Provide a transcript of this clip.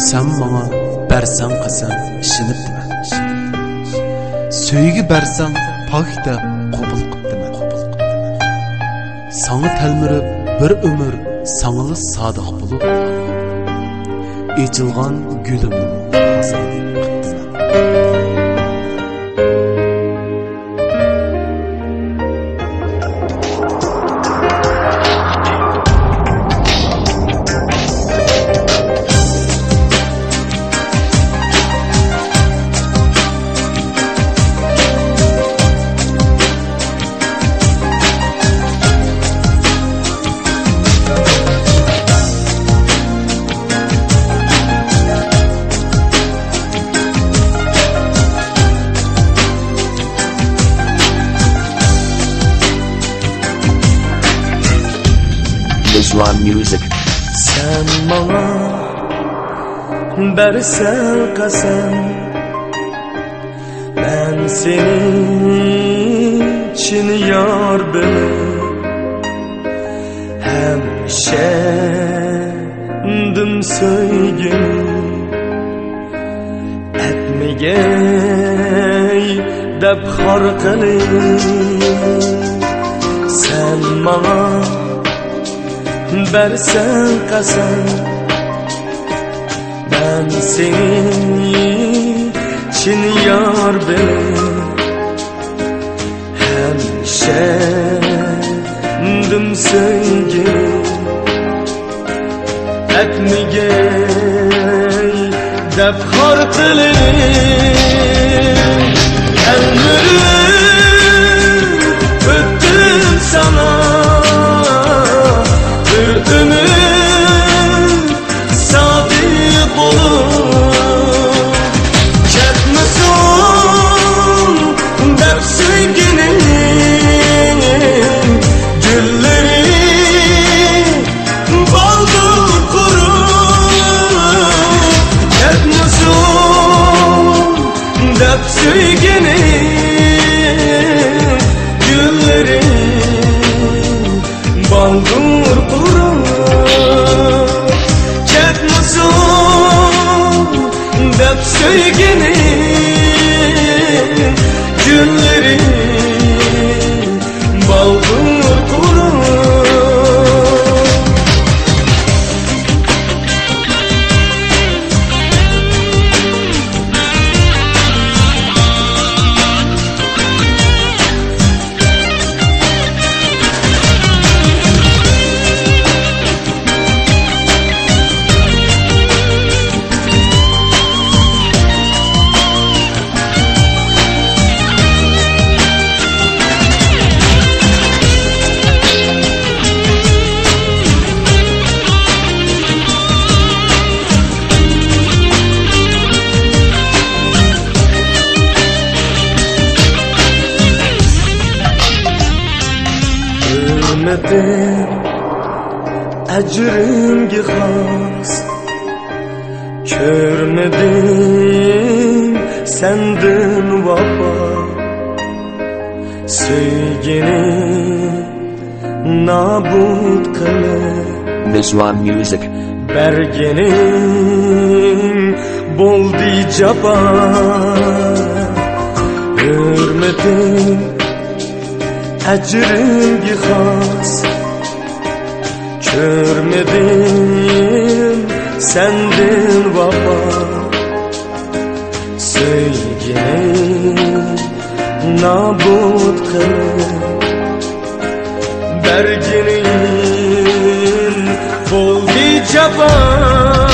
сан маңа бәрсан қызым ішініп тіме сөйгі бәрсан пахта қобыл қыптыме саңы тәлміріп бір өмір саңылы садық болып ечілған гүлімнің Islam Music. Sen bana bersen kasem. Ben senin için yar benim Hemşendim söygün Etmegey deb xor Sen bana bersen qasam Ben senin için yar benim. Hemşendim sevgim Etmegey deb xor dep sevginin Hürmetim ecrimgi xas Körmedim sendin vapa. Sevgini nabut kılıp Islam Music. Bergenin boldi caba Hürmetin ecrimgi xas Körmedim sendin vapa. Sevgini nabut kılıp Berginin boldi caba Ben